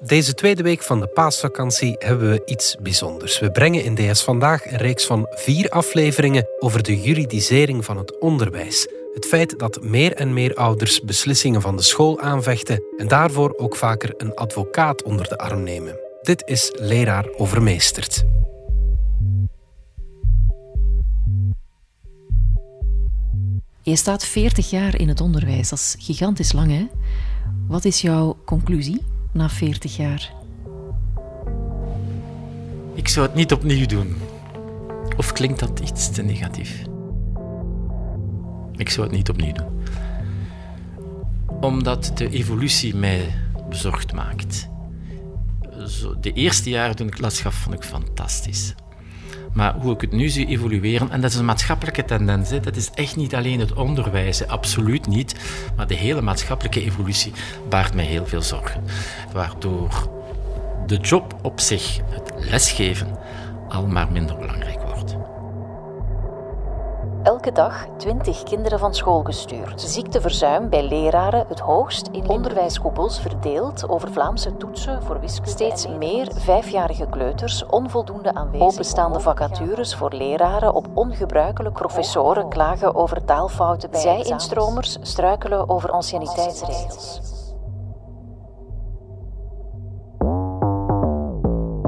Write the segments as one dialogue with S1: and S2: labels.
S1: Deze tweede week van de paasvakantie hebben we iets bijzonders. We brengen in DS Vandaag een reeks van vier afleveringen over de juridisering van het onderwijs. Het feit dat meer en meer ouders beslissingen van de school aanvechten en daarvoor ook vaker een advocaat onder de arm nemen. Dit is Leraar Overmeesterd.
S2: Je staat 40 jaar in het onderwijs. Dat is gigantisch lang, hè? Wat is jouw conclusie na 40 jaar?
S3: Ik zou het niet opnieuw doen. Of klinkt dat iets te negatief? Ik zou het niet opnieuw doen. Omdat de evolutie mij bezorgd maakt. Zo, de eerste jaren toen ik les gaf, vond ik fantastisch. Maar hoe ik het nu zie evolueren, en dat is een maatschappelijke tendens, hè. dat is echt niet alleen het onderwijs, absoluut niet, maar de hele maatschappelijke evolutie baart mij heel veel zorgen. Waardoor de job op zich, het lesgeven, al maar minder belangrijk.
S2: Elke dag 20 kinderen van school gestuurd. Ziekteverzuim bij leraren het hoogst in onderwijskoepels verdeeld over Vlaamse toetsen voor wiskunde. Steeds meer vijfjarige kleuters onvoldoende aanwezig. Openstaande vacatures voor leraren op ongebruikelijk. Professoren klagen over taalfouten bij Zij-instromers struikelen over anciëniteitsregels.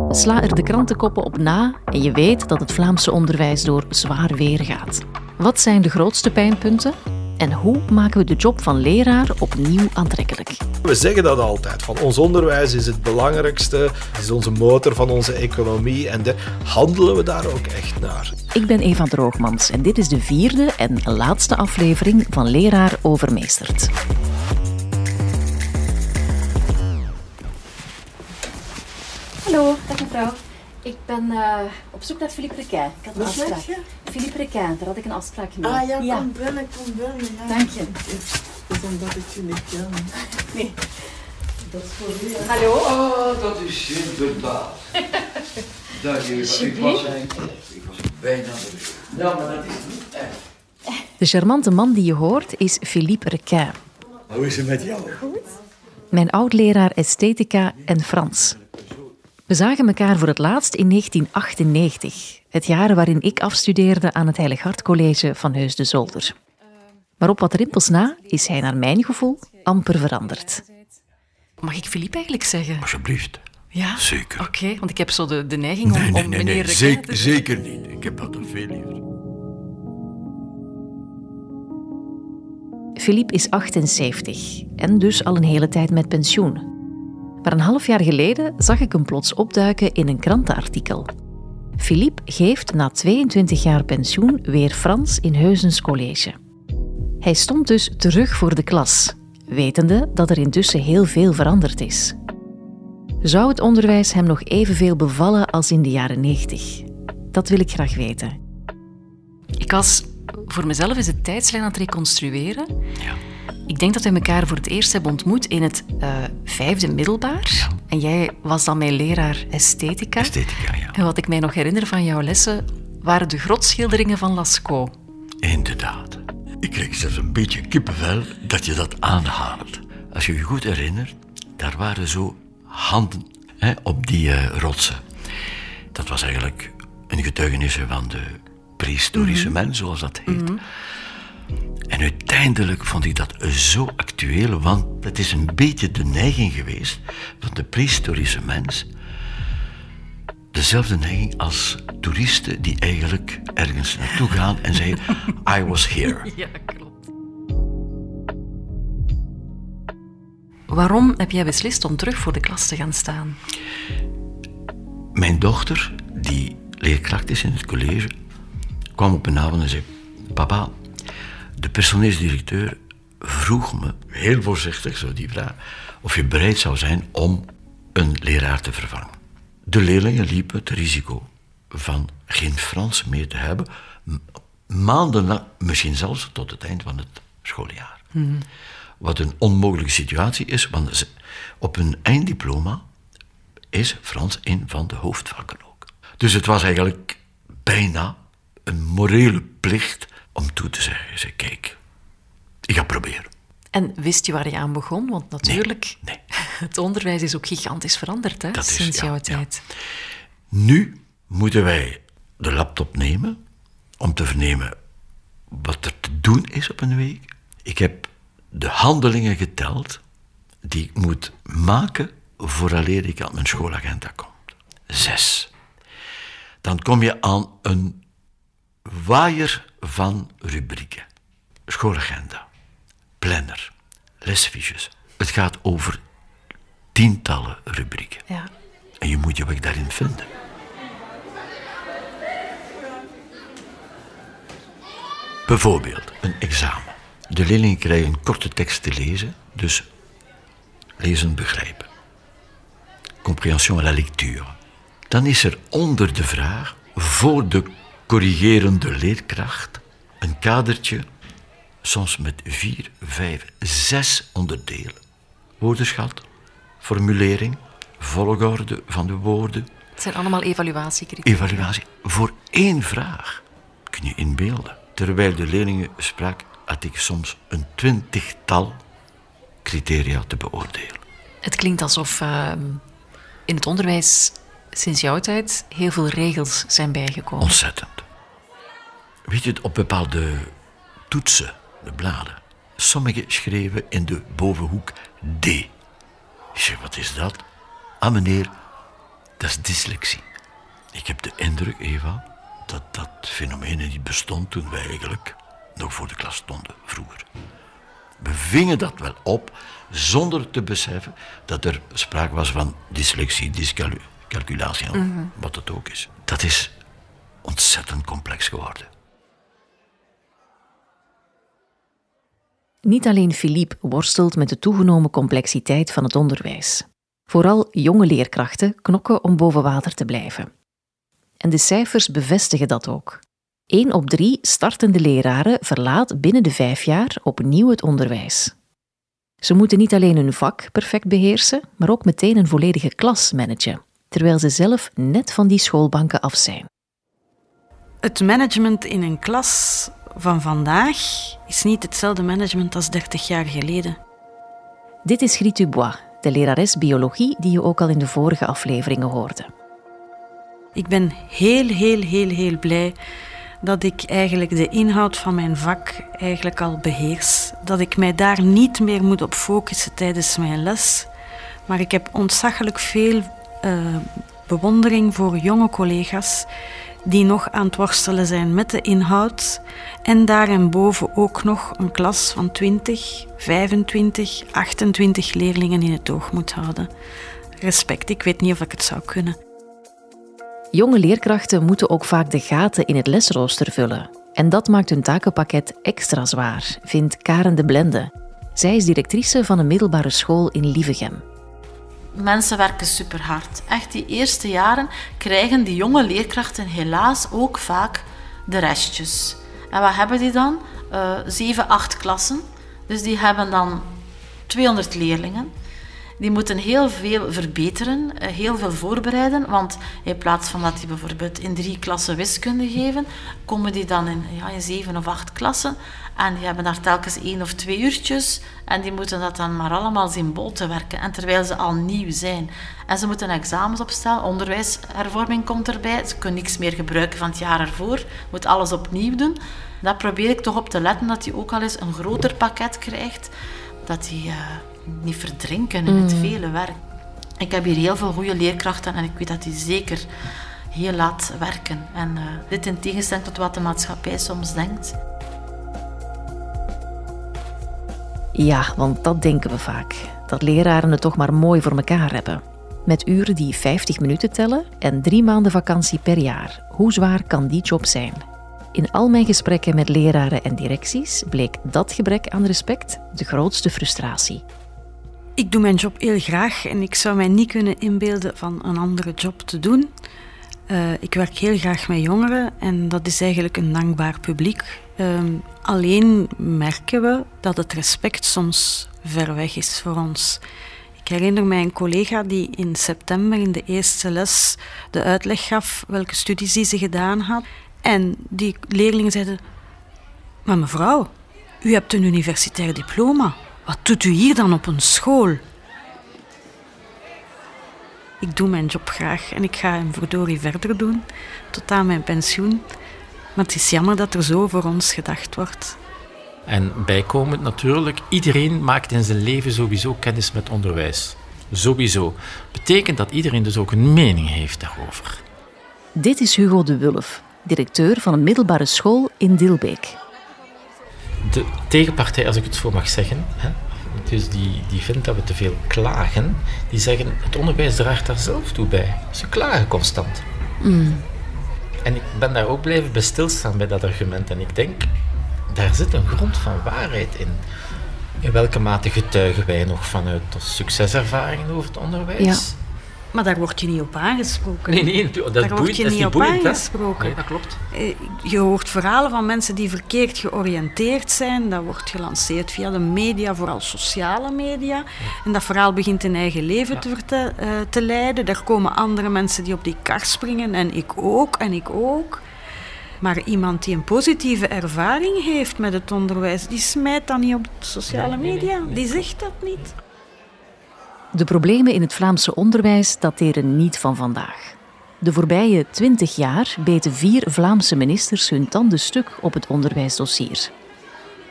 S2: Sla er de krantenkoppen op na en je weet dat het Vlaamse onderwijs door zwaar weer gaat. Wat zijn de grootste pijnpunten? En hoe maken we de job van leraar opnieuw aantrekkelijk?
S4: We zeggen dat altijd. Van ons onderwijs is het belangrijkste, het is onze motor van onze economie en de, handelen we daar ook echt naar.
S2: Ik ben Eva Droogmans en dit is de vierde en laatste aflevering van Leraar Overmeesterd. Hallo, dag mevrouw. Ik ben uh, op zoek naar Philippe Requin. Ik had een
S5: Wat
S2: afspraak.
S5: je?
S2: Philippe Requin, daar had ik een afspraak mee.
S5: Ah ja, kom binnen, kom binnen. Ja.
S2: Dank je.
S5: Het is omdat ik je niet ken.
S2: Nee.
S5: Dat is voor u.
S2: Hallo?
S6: Oh, dat is inderdaad. Dag Eva, ik was, ik was bijna er. Ja, maar dat is niet echt.
S2: De charmante man die je hoort is Philippe Requin.
S6: Hoe is het met jou?
S2: Mijn oud-leraar esthetica en Frans. We zagen elkaar voor het laatst in 1998, het jaar waarin ik afstudeerde aan het Heilig Hart College van Heus de Zolder. Maar op wat rimpels na is hij naar mijn gevoel amper veranderd. Mag ik Philippe eigenlijk zeggen?
S6: Alsjeblieft.
S2: Ja?
S6: Zeker.
S2: Oké, want ik heb zo de, de neiging om,
S6: Nee, nee,
S2: om
S6: nee,
S2: meneer
S6: nee. Zeker,
S2: te-
S6: zeker niet. Ik heb dat er veel liever.
S2: Philippe is 78 en dus al een hele tijd met pensioen. Maar een half jaar geleden zag ik hem plots opduiken in een krantenartikel. Philippe geeft na 22 jaar pensioen weer Frans in Heusens College. Hij stond dus terug voor de klas, wetende dat er intussen heel veel veranderd is. Zou het onderwijs hem nog evenveel bevallen als in de jaren 90? Dat wil ik graag weten. Ik was voor mezelf eens de tijdslijn aan het reconstrueren.
S3: Ja.
S2: Ik denk dat we elkaar voor het eerst hebben ontmoet in het eh, vijfde middelbaar. En jij was dan mijn leraar esthetica.
S6: Esthetica, ja.
S2: En wat ik mij nog herinner van jouw lessen waren de grotschilderingen van Lascaux.
S6: Inderdaad. Ik kreeg zelfs een beetje kippenvel dat je dat aanhaalt. Als je je goed herinnert, daar waren zo handen hè, op die eh, rotsen. Dat was eigenlijk een getuigenis van de prehistorische mens, zoals dat heet. En uiteindelijk vond ik dat zo actueel, want het is een beetje de neiging geweest van de prehistorische mens. Dezelfde neiging als toeristen die eigenlijk ergens naartoe gaan en zeggen: I was here.
S2: Ja, klopt. Waarom heb jij beslist om terug voor de klas te gaan staan?
S6: Mijn dochter, die leerkracht is in het college, kwam op een avond en zei: Papa, de personeelsdirecteur vroeg me, heel voorzichtig zo die vraag, of je bereid zou zijn om een leraar te vervangen. De leerlingen liepen het risico van geen Frans meer te hebben, m- maanden lang, misschien zelfs tot het eind van het schooljaar. Wat een onmogelijke situatie is, want op een einddiploma is Frans een van de hoofdvakken ook. Dus het was eigenlijk bijna een morele plicht om toe te zeggen. Ik zei, kijk, ik ga proberen.
S2: En wist je waar je aan begon? Want natuurlijk...
S6: Nee.
S2: Het onderwijs is ook gigantisch veranderd hè,
S6: Dat
S2: sinds jouw
S6: ja.
S2: tijd.
S6: Nu moeten wij de laptop nemen om te vernemen wat er te doen is op een week. Ik heb de handelingen geteld die ik moet maken vooraleer ik aan mijn schoolagenda kom. Zes. Dan kom je aan een waaier van rubrieken. Schoolagenda, planner, lesfiches. Het gaat over tientallen rubrieken.
S2: Ja.
S6: En je moet je weg daarin vinden. Bijvoorbeeld een examen. De leerlingen krijgen een korte tekst te lezen, dus lezen begrijpen. Compréhension à la lecture. Dan is er onder de vraag, voor de corrigerende leerkracht, een kadertje, soms met vier, vijf, zes onderdelen. Woordenschat, formulering, volgorde van de woorden,
S2: Het zijn allemaal evaluatiecriteria.
S6: evaluatie voor één vraag. Kun je inbeelden. Terwijl de leerlingen sprak, had ik soms een twintigtal criteria te beoordelen.
S2: Het klinkt alsof ehm, in het onderwijs sinds jouw tijd heel veel regels zijn bijgekomen.
S6: Ontzettend. Weet je, op bepaalde toetsen, de bladen, sommigen schreven in de bovenhoek D. Zeg, wat is dat? Ah meneer, dat is dyslexie. Ik heb de indruk, Eva, dat dat fenomeen niet bestond toen wij eigenlijk nog voor de klas stonden, vroeger. We vingen dat wel op zonder te beseffen dat er sprake was van dyslexie, dyscalculatie, wat het ook is. Dat is ontzettend complex geworden.
S2: Niet alleen Philippe worstelt met de toegenomen complexiteit van het onderwijs. Vooral jonge leerkrachten knokken om boven water te blijven. En de cijfers bevestigen dat ook. 1 op 3 startende leraren verlaat binnen de vijf jaar opnieuw het onderwijs. Ze moeten niet alleen hun vak perfect beheersen, maar ook meteen een volledige klas managen, terwijl ze zelf net van die schoolbanken af zijn.
S7: Het management in een klas van vandaag is niet hetzelfde management als 30 jaar geleden.
S2: Dit is Griet Dubois, de lerares biologie die je ook al in de vorige afleveringen hoorde.
S7: Ik ben heel, heel, heel, heel blij dat ik eigenlijk de inhoud van mijn vak eigenlijk al beheers. Dat ik mij daar niet meer moet op focussen tijdens mijn les. Maar ik heb ontzaglijk veel eh, bewondering voor jonge collega's die nog aan het worstelen zijn met de inhoud. En daarboven ook nog een klas van 20, 25, 28 leerlingen in het oog moet houden. Respect, ik weet niet of ik het zou kunnen.
S2: Jonge leerkrachten moeten ook vaak de gaten in het lesrooster vullen. En dat maakt hun takenpakket extra zwaar, vindt Karen de Blende. Zij is directrice van een middelbare school in Lievegem.
S8: Mensen werken super hard. Echt, die eerste jaren krijgen die jonge leerkrachten helaas ook vaak de restjes. En wat hebben die dan? Eh zeven, acht klassen. Dus die hebben dan 200 leerlingen. Die moeten heel veel verbeteren, eh, heel veel voorbereiden. Want in plaats van dat die bijvoorbeeld in drie klassen wiskunde geven, komen die dan in, ja, in zeven of acht klassen. En die hebben daar telkens één of twee uurtjes. En die moeten dat dan maar allemaal zien bol te werken. En terwijl ze al nieuw zijn. En ze moeten examens opstellen. Onderwijshervorming komt erbij. Ze kunnen niks meer gebruiken van het jaar ervoor. Moet alles opnieuw doen. Daar probeer ik toch op te letten dat hij ook al eens een groter pakket krijgt. Dat die eh, niet verdrinken in het vele werk. Ik heb hier heel veel goede leerkrachten en ik weet dat die zeker heel laat werken. En eh, dit in tegenstelling tot wat de maatschappij soms denkt.
S2: Ja, want dat denken we vaak. Dat leraren het toch maar mooi voor elkaar hebben. Met uren die 50 minuten tellen en drie maanden vakantie per jaar. Hoe zwaar kan die job zijn? In al mijn gesprekken met leraren en directies bleek dat gebrek aan respect de grootste frustratie.
S7: Ik doe mijn job heel graag en ik zou mij niet kunnen inbeelden van een andere job te doen. Eh, ik werk heel graag met jongeren en dat is eigenlijk een dankbaar publiek. Ehm, alleen merken we dat het respect soms ver weg is voor ons. Ik herinner mij een collega die in september in de eerste les de uitleg gaf welke studies die ze gedaan had. En die leerlingen zeiden: Maar mevrouw, u hebt een universitair diploma. Wat doet u hier dan op een school? Ik doe mijn job graag en ik ga hem verdorie verder doen tot aan mijn pensioen. Maar het is jammer dat er zo voor ons gedacht wordt.
S3: En bijkomend natuurlijk, iedereen maakt in zijn leven sowieso kennis met onderwijs. Sowieso. Betekent dat iedereen dus ook een mening heeft daarover.
S2: Dit is Hugo de Wulf, directeur van een middelbare school in Dilbeek.
S3: De tegenpartij, als ik het zo mag zeggen, hè, dus die, die vindt dat we te veel klagen, die zeggen het onderwijs draagt daar zelf toe bij. Ze klagen constant. En ik ben daar ook blijven bij stilstaan bij dat argument. En ik denk, daar zit een grond van waarheid in. In welke mate getuigen wij nog vanuit succeservaringen over het onderwijs?
S2: Ja.
S7: Maar daar word je niet op aangesproken.
S3: Nee, nee, dat
S7: Daar
S3: is
S7: word je
S3: dat
S7: niet op
S3: boeiend,
S7: aangesproken.
S3: Nee, dat klopt.
S7: Eh, Je hoort verhalen van mensen die verkeerd georiënteerd zijn. Dat wordt gelanceerd via de media, vooral sociale media. En dat verhaal begint een eigen leven te, eh, te leiden. Daar komen andere mensen die op die kar springen. En ik ook, en ik ook. Maar iemand die een positieve ervaring heeft met het onderwijs, die smijt dat niet op sociale media. Die zegt dat niet.
S2: De problemen in het Vlaamse onderwijs dateren niet van vandaag. De voorbije twintig jaar beten vier Vlaamse ministers hun tanden stuk op het onderwijsdossier.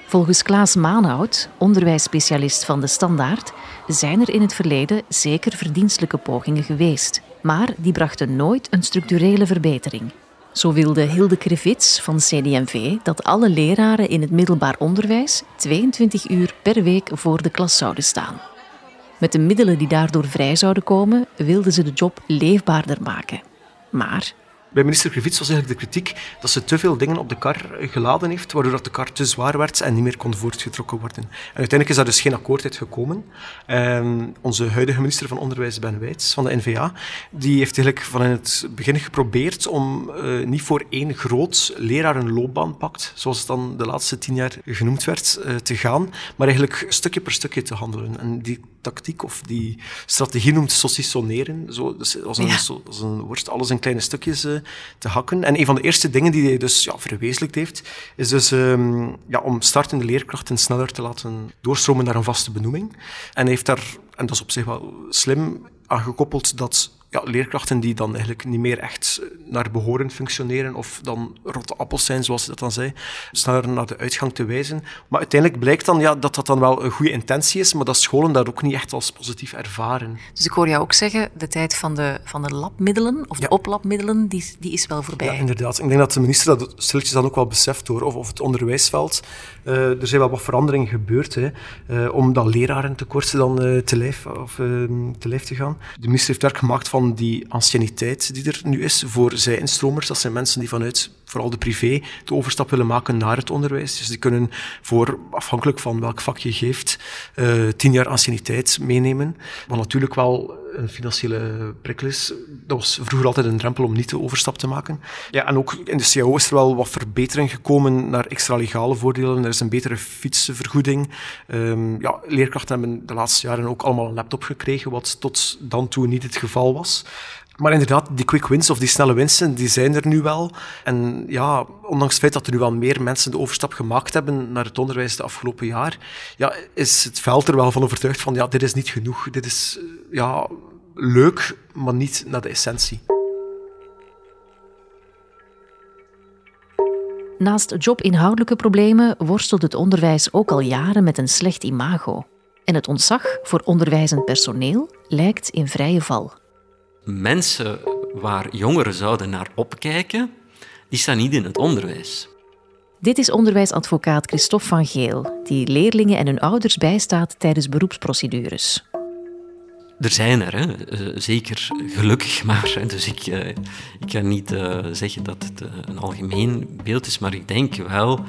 S2: Volgens Klaas Maanhout, onderwijsspecialist van de Standaard, zijn er in het verleden zeker verdienstelijke pogingen geweest, maar die brachten nooit een structurele verbetering. Zo wilde Hilde Krevits van CDMV dat alle leraren in het middelbaar onderwijs 22 uur per week voor de klas zouden staan. Met de middelen die daardoor vrij zouden komen, wilden ze de job leefbaarder maken. Maar
S9: Bij minister Krivits was eigenlijk de kritiek dat ze te veel dingen op de kar geladen heeft, waardoor dat de kar te zwaar werd en niet meer kon voortgetrokken worden. En uiteindelijk is daar dus geen akkoord uit gekomen. Ehm, onze huidige minister van Onderwijs, Ben Wijts, van de NVA, die heeft eigenlijk van in het begin geprobeerd om eh, niet voor één groot lerarenloopbaanpact, zoals het dan de laatste tien jaar genoemd werd, eh, te gaan, maar eigenlijk stukje per stukje te handelen. En die tactiek of die strategie noemt saucissoneren. Zo, dus als, een,
S2: Ja.
S9: als een worst, alles in kleine stukjes eh, te hakken. En een van de eerste dingen die hij dus ja, verwezenlijkt heeft, is dus ehm, ja, om startende leerkrachten sneller te laten doorstromen naar een vaste benoeming. En hij heeft daar, en dat is op zich wel slim, aan gekoppeld dat ja, leerkrachten die dan eigenlijk niet meer echt naar behoren functioneren of dan rotte appels zijn, zoals hij dat dan zei, sneller naar de uitgang te wijzen. Maar uiteindelijk blijkt dan ja, dat dat dan wel een goede intentie is, maar dat scholen dat ook niet echt als positief ervaren.
S2: Dus ik hoor jou ook zeggen, de tijd van de, van de labmiddelen of de
S9: Ja.
S2: oplabmiddelen, die, die is wel voorbij.
S9: Ja, inderdaad. Ik denk dat de minister dat stilletjes dan ook wel beseft hoor. Of, of het onderwijsveld. Eh, er zijn wel wat veranderingen gebeurd hè, eh, om dat lerarentekort dan eh, te, lijf, of, eh, te lijf te gaan. De minister heeft werk gemaakt van die anciëniteit die er nu is voor zij-instromers. Dat zijn mensen die vanuit vooral de privé de overstap willen maken naar het onderwijs. Dus die kunnen voor, afhankelijk van welk vak je geeft, eh, tien jaar anciëniteit meenemen. Wat natuurlijk wel financiële prikkel is. Dat was vroeger altijd een drempel om niet de overstap te maken. Ja, en ook in de CAO is er wel wat verbetering gekomen naar extra legale voordelen. Er is een betere fietsvergoeding. Ehm, ja, leerkrachten hebben de laatste jaren ook allemaal een laptop gekregen, wat tot dan toe niet het geval was. Maar inderdaad, die quick wins of die snelle winsten, die zijn er nu wel. En ja, ondanks het feit dat er nu wel meer mensen de overstap gemaakt hebben naar het onderwijs de afgelopen jaar, ja, is het veld er wel van overtuigd van, ja, dit is niet genoeg. Dit is, eh, ja, leuk, maar niet naar de essentie.
S2: Naast jobinhoudelijke problemen worstelt het onderwijs ook al jaren met een slecht imago. En het ontzag voor onderwijzend personeel lijkt in vrije val.
S10: Mensen waar jongeren zouden naar opkijken, die staan niet in het onderwijs.
S2: Dit is onderwijsadvocaat Christophe van Geel, die leerlingen en hun ouders bijstaat tijdens beroepsprocedures.
S10: Er zijn er, hè. Eh, zeker gelukkig maar. Dus ik, eh, ik kan niet eh, zeggen dat het een algemeen beeld is, maar ik denk wel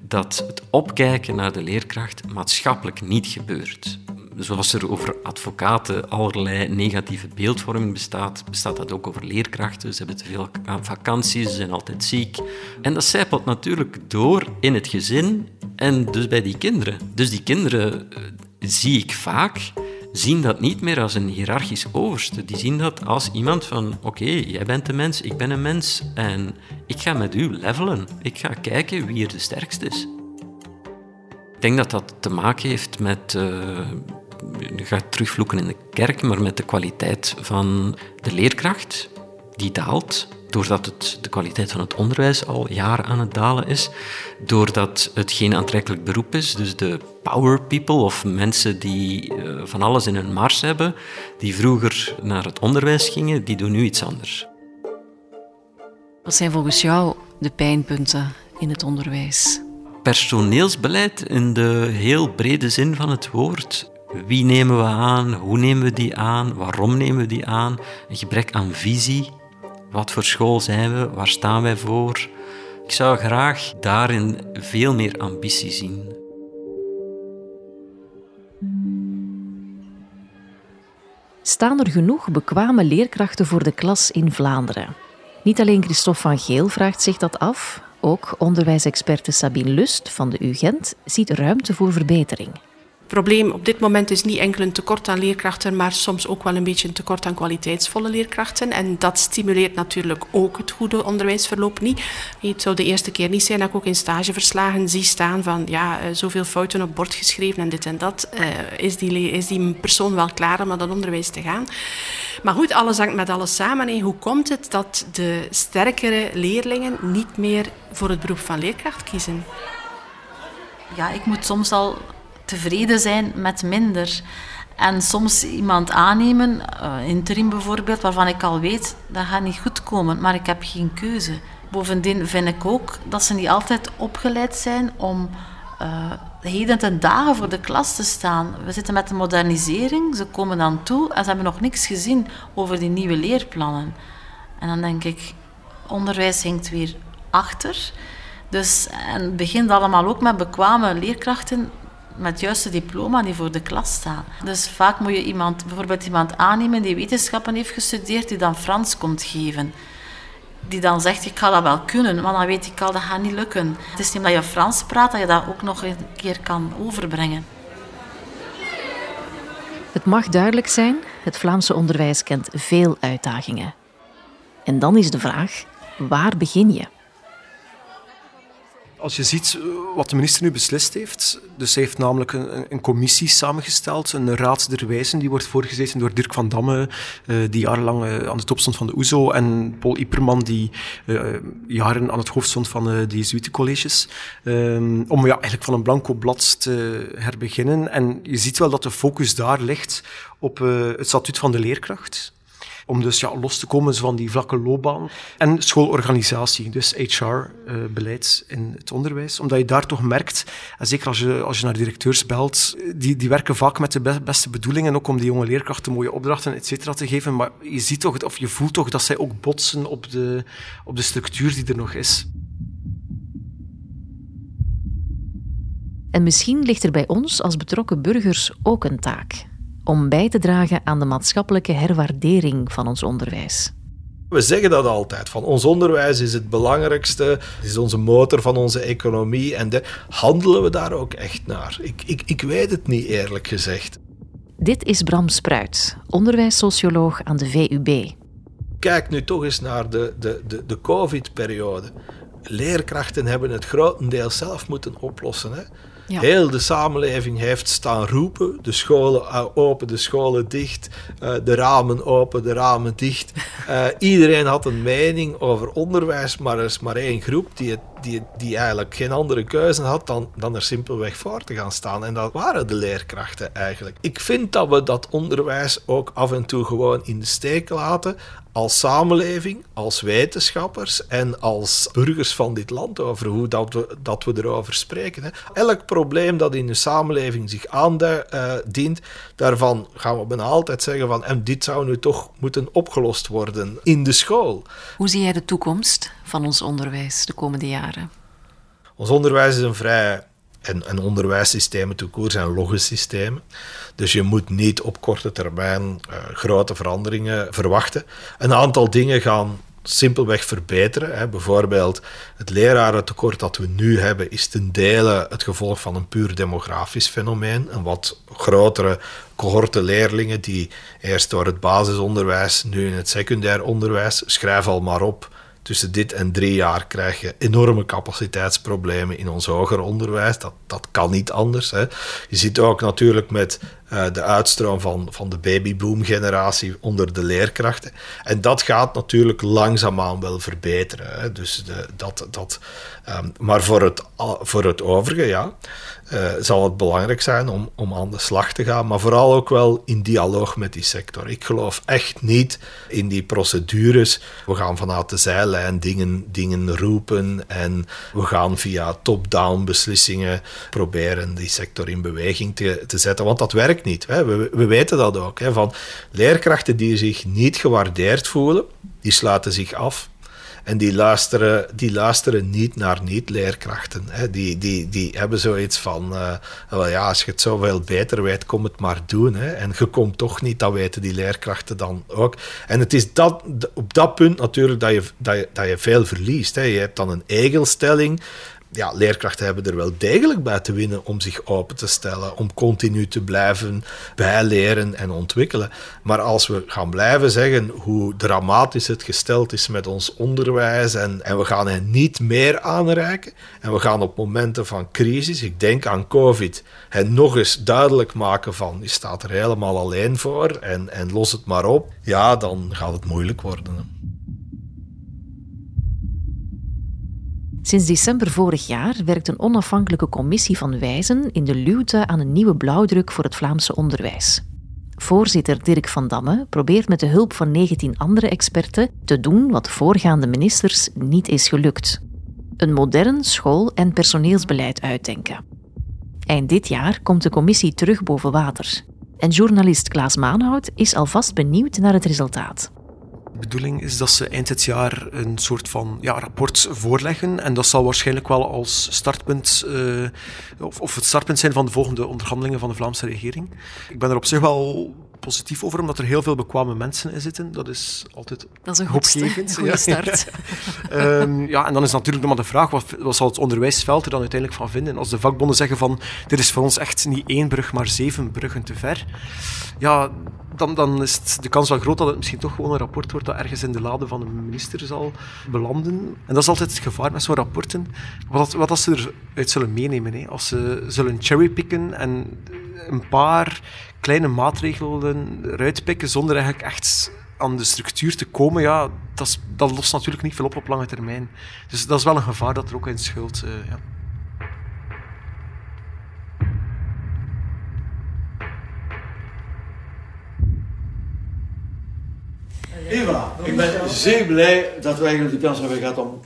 S10: dat het opkijken naar de leerkracht maatschappelijk niet gebeurt. Zoals er over advocaten allerlei negatieve beeldvorming bestaat, bestaat dat ook over leerkrachten. Ze hebben te veel vakanties, ze zijn altijd ziek. En dat zijpelt natuurlijk door in het gezin en dus bij die kinderen. Dus die kinderen eh, zie ik vaak zien dat niet meer als een hiërarchisch overste. Die zien dat als iemand van, oké, jij bent een mens, ik ben een mens en ik ga met u levelen. Ik ga kijken wie er de sterkste is. Ik denk dat dat te maken heeft met eh, gaat terugvloeken in de kerk, maar met de kwaliteit van de leerkracht, die daalt doordat het, de kwaliteit van het onderwijs al jaren aan het dalen is, doordat het geen aantrekkelijk beroep is, dus de power people of mensen die uh, van alles in hun mars hebben, die vroeger naar het onderwijs gingen, die doen nu iets anders.
S2: Wat zijn volgens jou de pijnpunten in het onderwijs?
S10: Personeelsbeleid in de heel brede zin van het woord. Wie nemen we aan? Hoe nemen we die aan? Waarom nemen we die aan? Een gebrek aan visie wat voor school zijn we? Waar staan wij voor? Ik zou graag daarin veel meer ambitie zien.
S2: Staan er genoeg bekwame leerkrachten voor de klas in Vlaanderen? Niet alleen Christophe van Geel vraagt zich dat af, ook onderwijsexperte Sabine Lust van de UGent ziet ruimte voor verbetering
S11: probleem op dit moment is niet enkel een tekort aan leerkrachten, maar soms ook wel een beetje een tekort aan kwaliteitsvolle leerkrachten. En dat stimuleert natuurlijk ook het goede onderwijsverloop niet. Het zou de eerste keer niet zijn dat ik ook in stageverslagen zie staan van ja, eh, zoveel fouten op bord geschreven en dit en dat. Uh, is, die, is die persoon wel klaar om naar dat onderwijs te gaan? Maar goed, alles hangt met alles samen. En hoe komt het dat de sterkere leerlingen niet meer voor het beroep van leerkracht kiezen?
S8: Ja, ik moet soms al tevreden zijn met minder. En soms iemand aannemen, uh, interim bijvoorbeeld, waarvan ik al weet dat gaat niet goed komen, maar ik heb geen keuze. Bovendien vind ik ook dat ze niet altijd opgeleid zijn om uh, heden ten dagen voor de klas te staan. We zitten met de modernisering, ze komen dan toe en ze hebben nog niks gezien over die nieuwe leerplannen. En dan denk ik, onderwijs hinkt weer achter. Dus, en het begint allemaal ook met bekwame leerkrachten met het juiste diploma die voor de klas staan. Dus vaak moet je iemand, bijvoorbeeld iemand aannemen die wetenschappen heeft gestudeerd, die dan Frans komt geven. Die dan zegt, ik ga dat wel kunnen, maar dan weet ik al, dat gaat niet lukken. Het is niet omdat je Frans praat, dat je dat ook nog een keer kan overbrengen.
S2: Het mag duidelijk zijn, het Vlaamse onderwijs kent veel uitdagingen. En dan is de vraag, waar begin je?
S9: Als je ziet eh, wat de minister nu beslist heeft, dus hij heeft namelijk een, een commissie samengesteld, een raad der wijzen, die wordt voorgezeten door Dirk van Damme, uh, die jarenlang uh, aan de top stond van de OESO, en Paul Iperman, die jaren aan het hoofd stond van de Jesuitencolleges, um, om ja, eigenlijk van een blanco blad te herbeginnen. En je ziet wel dat de focus daar ligt op het statuut van de leerkracht om dus ja, los te komen van die vlakke loopbaan. En schoolorganisatie, dus HR-beleid eh, in het onderwijs. Omdat je daar toch merkt, en zeker als je, als je naar directeurs belt, die, die werken vaak met de beste bedoelingen, ook om die jonge leerkrachten mooie opdrachten, et cetera, te geven. Maar je ziet toch, of je voelt toch dat zij ook botsen op de, op de structuur die er nog is.
S2: En misschien ligt er bij ons als betrokken burgers ook een taak om bij te dragen aan de maatschappelijke herwaardering van ons onderwijs.
S4: We zeggen dat altijd, van ons onderwijs is het belangrijkste, het is onze motor van onze economie en de, handelen we daar ook echt naar? Ik, ik, ik weet het niet eerlijk gezegd.
S2: Dit is Bram Spruit, onderwijssocioloog aan de VUB.
S4: Kijk nu toch eens naar de, de, de, de COVID-periode. Leerkrachten hebben het grotendeels zelf moeten oplossen. Hè? Heel de samenleving heeft staan roepen. De scholen open, de scholen dicht. Uh, de ramen open, de ramen dicht. Uh, iedereen had een mening over onderwijs, maar er is maar één groep die, het, die, die eigenlijk geen andere keuze had dan, dan er simpelweg voor te gaan staan. En dat waren de leerkrachten eigenlijk. Ik vind dat we dat onderwijs ook af en toe gewoon in de steek laten als samenleving, als wetenschappers en als burgers van dit land over hoe dat we, dat we erover spreken. Hè. Elk probleem dat in de samenleving zich aandient, daarvan gaan we bijna altijd zeggen van en dit zou nu toch moeten opgelost worden in de school.
S2: Hoe zie jij de toekomst van ons onderwijs de komende jaren?
S4: Ons onderwijs is een vrij en, en onderwijssystemen toekoor zijn logge systemen. Dus je moet niet op korte termijn uh, grote veranderingen verwachten. Een aantal dingen gaan simpelweg verbeteren. Hè. Bijvoorbeeld het lerarentekort dat we nu hebben is ten dele het gevolg van een puur demografisch fenomeen. Een wat grotere cohorte leerlingen die eerst door het basisonderwijs, nu in het secundair onderwijs, schrijf al maar op tussen dit en drie jaar krijg je enorme capaciteitsproblemen in ons hoger onderwijs. Dat, dat kan niet anders. Hè. Je ziet ook natuurlijk met uh, de uitstroom van, van de babyboom-generatie onder de leerkrachten. En dat gaat natuurlijk langzaamaan wel verbeteren. Hè. Dus de, dat, dat, um, maar voor het, voor het overige, ja, uh, zal het belangrijk zijn om, om aan de slag te gaan, maar vooral ook wel in dialoog met die sector. Ik geloof echt niet in die procedures. We gaan vanuit de zijlijn dingen, dingen roepen en we gaan via top-down beslissingen proberen die sector in beweging te, te zetten, want dat werkt niet. Hè. We, we weten dat ook. Hè, van leerkrachten die zich niet gewaardeerd voelen, die sluiten zich af. En die luisteren, die luisteren niet naar niet-leerkrachten. Die, die, die hebben zoiets van, wel ja, als je het zoveel beter weet, kom het maar doen. Hè. En je komt toch niet, dat weten die leerkrachten dan ook. En het is dat, op dat punt natuurlijk dat je, dat je, dat je veel verliest. Hè. Je hebt dan een egelstelling ja, leerkrachten hebben er wel degelijk bij te winnen om zich open te stellen, om continu te blijven bijleren en ontwikkelen. Maar als we gaan blijven zeggen hoe dramatisch het gesteld is met ons onderwijs en, en we gaan hen niet meer aanreiken en we gaan op momenten van crisis, ik denk aan COVID, hen nog eens duidelijk maken van je staat er helemaal alleen voor en, en los het maar op, ja, dan gaat het moeilijk worden.
S2: Sinds december vorig jaar werkt een onafhankelijke commissie van wijzen in de luwte aan een nieuwe blauwdruk voor het Vlaamse onderwijs. Voorzitter Dirk van Damme probeert met de hulp van 19 andere experten te doen wat voorgaande ministers niet is gelukt: een modern school- en personeelsbeleid uitdenken. Eind dit jaar komt de commissie terug boven water. En journalist Klaas Maanhout is alvast benieuwd naar het resultaat.
S9: De bedoeling is dat ze eind dit jaar een soort van ja, rapport voorleggen. En dat zal waarschijnlijk wel als startpunt, uh, of, of het startpunt zijn van de volgende onderhandelingen van de Vlaamse regering. Ik ben er op zich wel positief over, omdat er heel veel bekwame mensen in zitten. Dat is altijd
S2: dat is een hoopgevend. goede start.
S9: um, ja, en dan is natuurlijk nog maar de vraag, wat, wat zal het onderwijsveld er dan uiteindelijk van vinden? Als de vakbonden zeggen van, dit is voor ons echt niet één brug, maar zeven bruggen te ver. Ja, dan, dan is de kans wel groot dat het misschien toch gewoon een rapport wordt dat ergens in de lade van een minister zal belanden. En dat is altijd het gevaar met zo'n rapporten. Wat, wat als ze eruit zullen meenemen. Hè? Als ze zullen cherrypicken en een paar kleine maatregelen eruit pikken zonder eigenlijk echt aan de structuur te komen, ja, dat, dat lost natuurlijk niet veel op op lange termijn. Dus dat is wel een gevaar dat er ook in schuilt. Uh, ja.
S12: Eva, ik ben zeer blij dat wij de kans hebben gehad om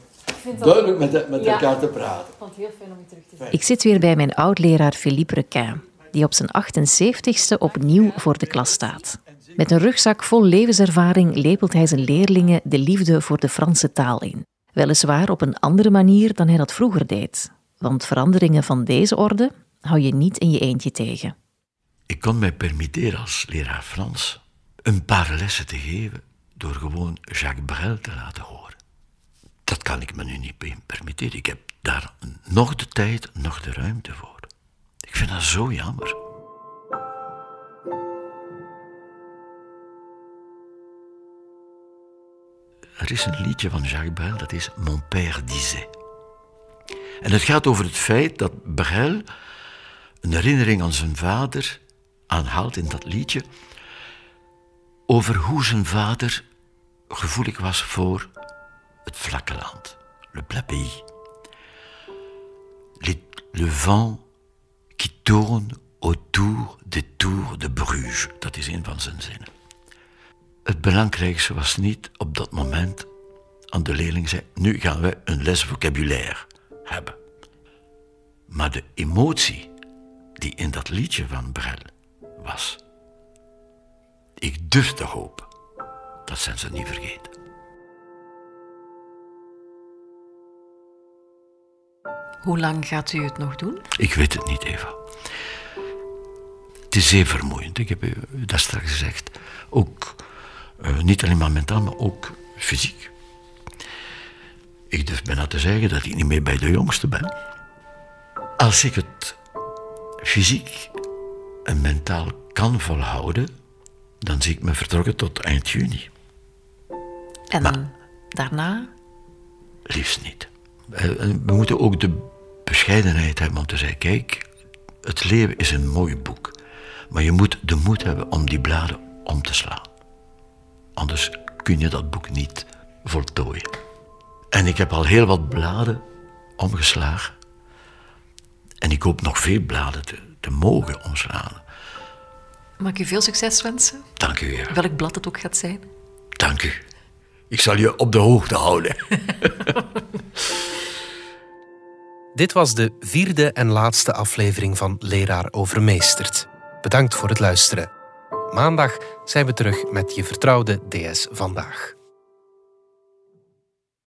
S12: duidelijk met, met elkaar te praten. Ik
S2: vond het heel fijn om je terug te zien. Ik zit weer bij mijn oud-leraar Philippe Requin, die op zijn 78ste opnieuw voor de klas staat. Met een rugzak vol levenservaring lepelt hij zijn leerlingen de liefde voor de Franse taal in. Weliswaar op een andere manier dan hij dat vroeger deed. Want veranderingen van deze orde hou je niet in je eentje tegen.
S6: Ik kon mij permitteren als leraar Frans een paar lessen te geven door gewoon Jacques Brel te laten horen. Dat kan ik me nu niet permitteren. Ik heb daar nog de tijd, nog de ruimte voor. Ik vind dat zo jammer. Er is een liedje van Jacques Brel, dat is Mon père disait. En het gaat over het feit dat Brel een herinnering aan zijn vader aanhaalt in dat liedje over hoe zijn vader gevoelig was voor het vlakke land, le plat pays. le vent qui tourne autour des tours de Bruges. Dat is een van zijn zinnen. Het belangrijkste was niet op dat moment aan de leerling zei: nu gaan we een les vocabulaire hebben. Maar de emotie die in dat liedje van Brel was, ik durf te hopen dat zijn ze niet vergeten.
S2: Hoe lang gaat u het nog doen?
S6: Ik weet het niet, Eva. Het is zeer vermoeiend. Ik heb u dat straks gezegd. Ook uh, niet alleen maar mentaal, maar ook fysiek. Ik durf bijna te zeggen dat ik niet meer bij de jongste ben. Als ik het fysiek en mentaal kan volhouden, dan zie ik me vertrokken tot eind juni.
S2: En maar, daarna?
S6: Liefst niet. Eh, we moeten ook de bescheidenheid hebben om te zeggen: kijk, het leven is een mooi boek. Maar je moet de moed hebben om die bladen om te slaan. Anders kun je dat boek niet voltooien. En ik heb al heel wat bladen omgeslagen. En ik hoop nog veel bladen te, te mogen omslaan.
S2: Mag ik u veel succes wensen?
S6: Dank u weer.
S2: Welk blad het ook gaat zijn.
S6: Dank u. Ik zal je op de hoogte houden.
S1: Dit was de vierde en laatste aflevering van Leraar Overmeesterd. Bedankt voor het luisteren. Maandag zijn we terug met je vertrouwde DS Vandaag.